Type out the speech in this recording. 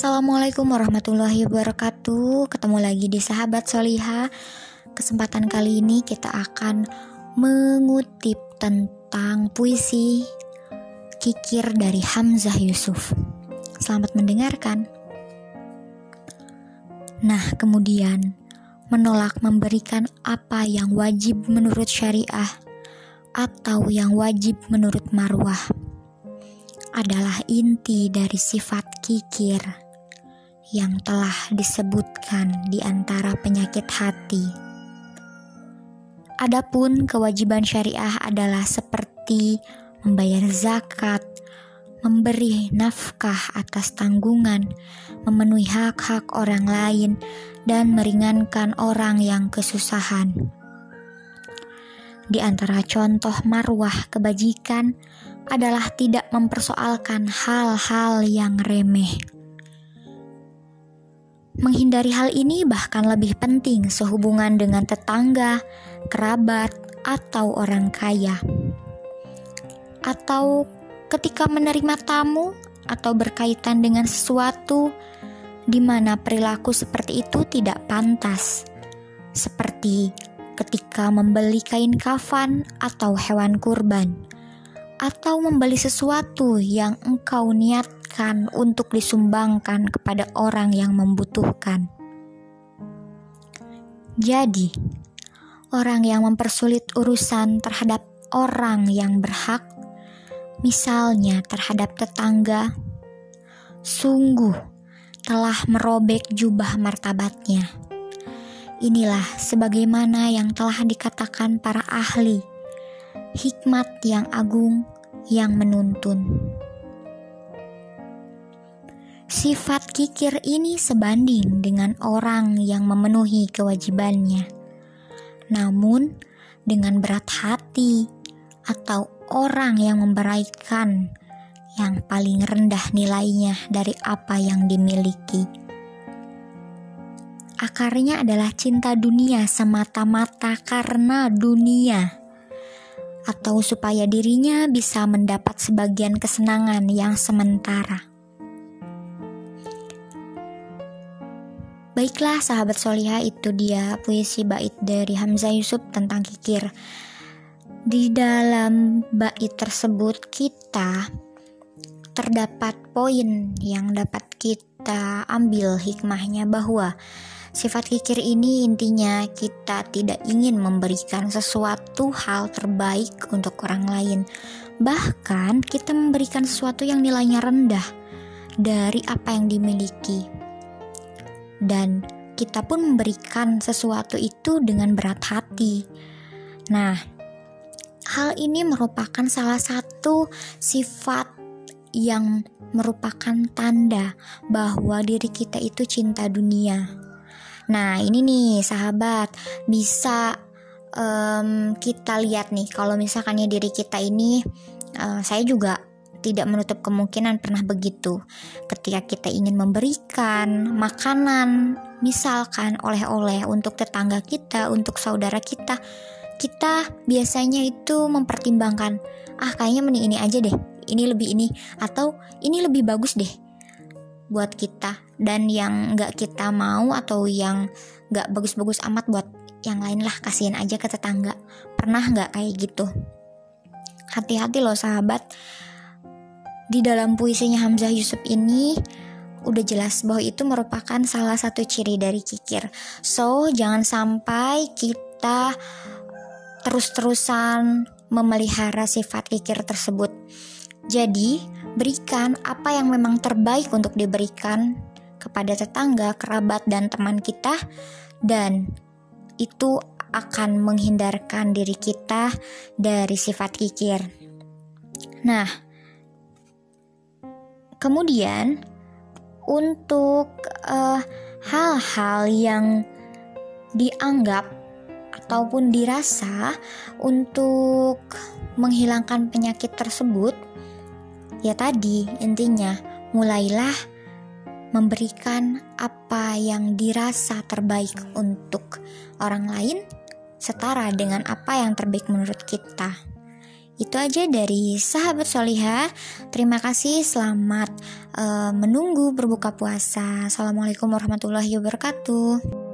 Assalamualaikum warahmatullahi wabarakatuh. Ketemu lagi di Sahabat Soliha Kesempatan kali ini kita akan mengutip tentang puisi Kikir dari Hamzah Yusuf. Selamat mendengarkan. Nah kemudian menolak memberikan apa yang wajib menurut syariah atau yang wajib menurut marwah adalah inti dari sifat kikir yang telah disebutkan di antara penyakit hati. Adapun kewajiban syariah adalah seperti membayar zakat, memberi nafkah atas tanggungan, memenuhi hak-hak orang lain, dan meringankan orang yang kesusahan. Di antara contoh marwah kebajikan adalah tidak mempersoalkan hal-hal yang remeh. Menghindari hal ini bahkan lebih penting sehubungan dengan tetangga, kerabat, atau orang kaya. Atau ketika menerima tamu atau berkaitan dengan sesuatu di mana perilaku seperti itu tidak pantas. Seperti ketika membeli kain kafan atau hewan kurban, atau membeli sesuatu yang engkau niatkan untuk disumbangkan kepada orang yang membutuhkan. Jadi, orang yang mempersulit urusan terhadap orang yang berhak, misalnya terhadap tetangga, sungguh telah merobek jubah martabatnya Inilah sebagaimana yang telah dikatakan para ahli, hikmat yang agung yang menuntun. Sifat kikir ini sebanding dengan orang yang memenuhi kewajibannya, namun dengan berat hati atau orang yang memberaikan yang paling rendah nilainya dari apa yang dimiliki. Akarnya adalah cinta dunia semata-mata karena dunia, atau supaya dirinya bisa mendapat sebagian kesenangan yang sementara. Baiklah sahabat soliha itu dia puisi bait dari Hamzah Yusuf tentang kikir. Di dalam bait tersebut kita terdapat poin yang dapat kita ambil hikmahnya bahwa Sifat kikir ini intinya kita tidak ingin memberikan sesuatu hal terbaik untuk orang lain. Bahkan kita memberikan sesuatu yang nilainya rendah dari apa yang dimiliki. Dan kita pun memberikan sesuatu itu dengan berat hati. Nah, hal ini merupakan salah satu sifat yang merupakan tanda bahwa diri kita itu cinta dunia. Nah, ini nih sahabat, bisa um, kita lihat nih kalau misalkannya diri kita ini uh, saya juga tidak menutup kemungkinan pernah begitu. Ketika kita ingin memberikan makanan, misalkan oleh-oleh untuk tetangga kita, untuk saudara kita, kita biasanya itu mempertimbangkan, ah kayaknya mending ini aja deh, ini lebih ini, atau ini lebih bagus deh buat kita dan yang nggak kita mau atau yang nggak bagus-bagus amat buat yang lain lah kasihin aja ke tetangga. Pernah nggak kayak gitu? Hati-hati loh sahabat. Di dalam puisinya Hamzah Yusuf ini udah jelas bahwa itu merupakan salah satu ciri dari kikir. So jangan sampai kita terus-terusan memelihara sifat kikir tersebut. Jadi Berikan apa yang memang terbaik untuk diberikan kepada tetangga, kerabat, dan teman kita, dan itu akan menghindarkan diri kita dari sifat kikir. Nah, kemudian untuk eh, hal-hal uh, yang dianggap ataupun dirasa untuk menghilangkan penyakit tersebut Ya tadi intinya mulailah memberikan apa yang dirasa terbaik untuk orang lain setara dengan apa yang terbaik menurut kita. Itu aja dari sahabat Solihah. Terima kasih, selamat uh, menunggu berbuka puasa. Assalamualaikum warahmatullahi wabarakatuh.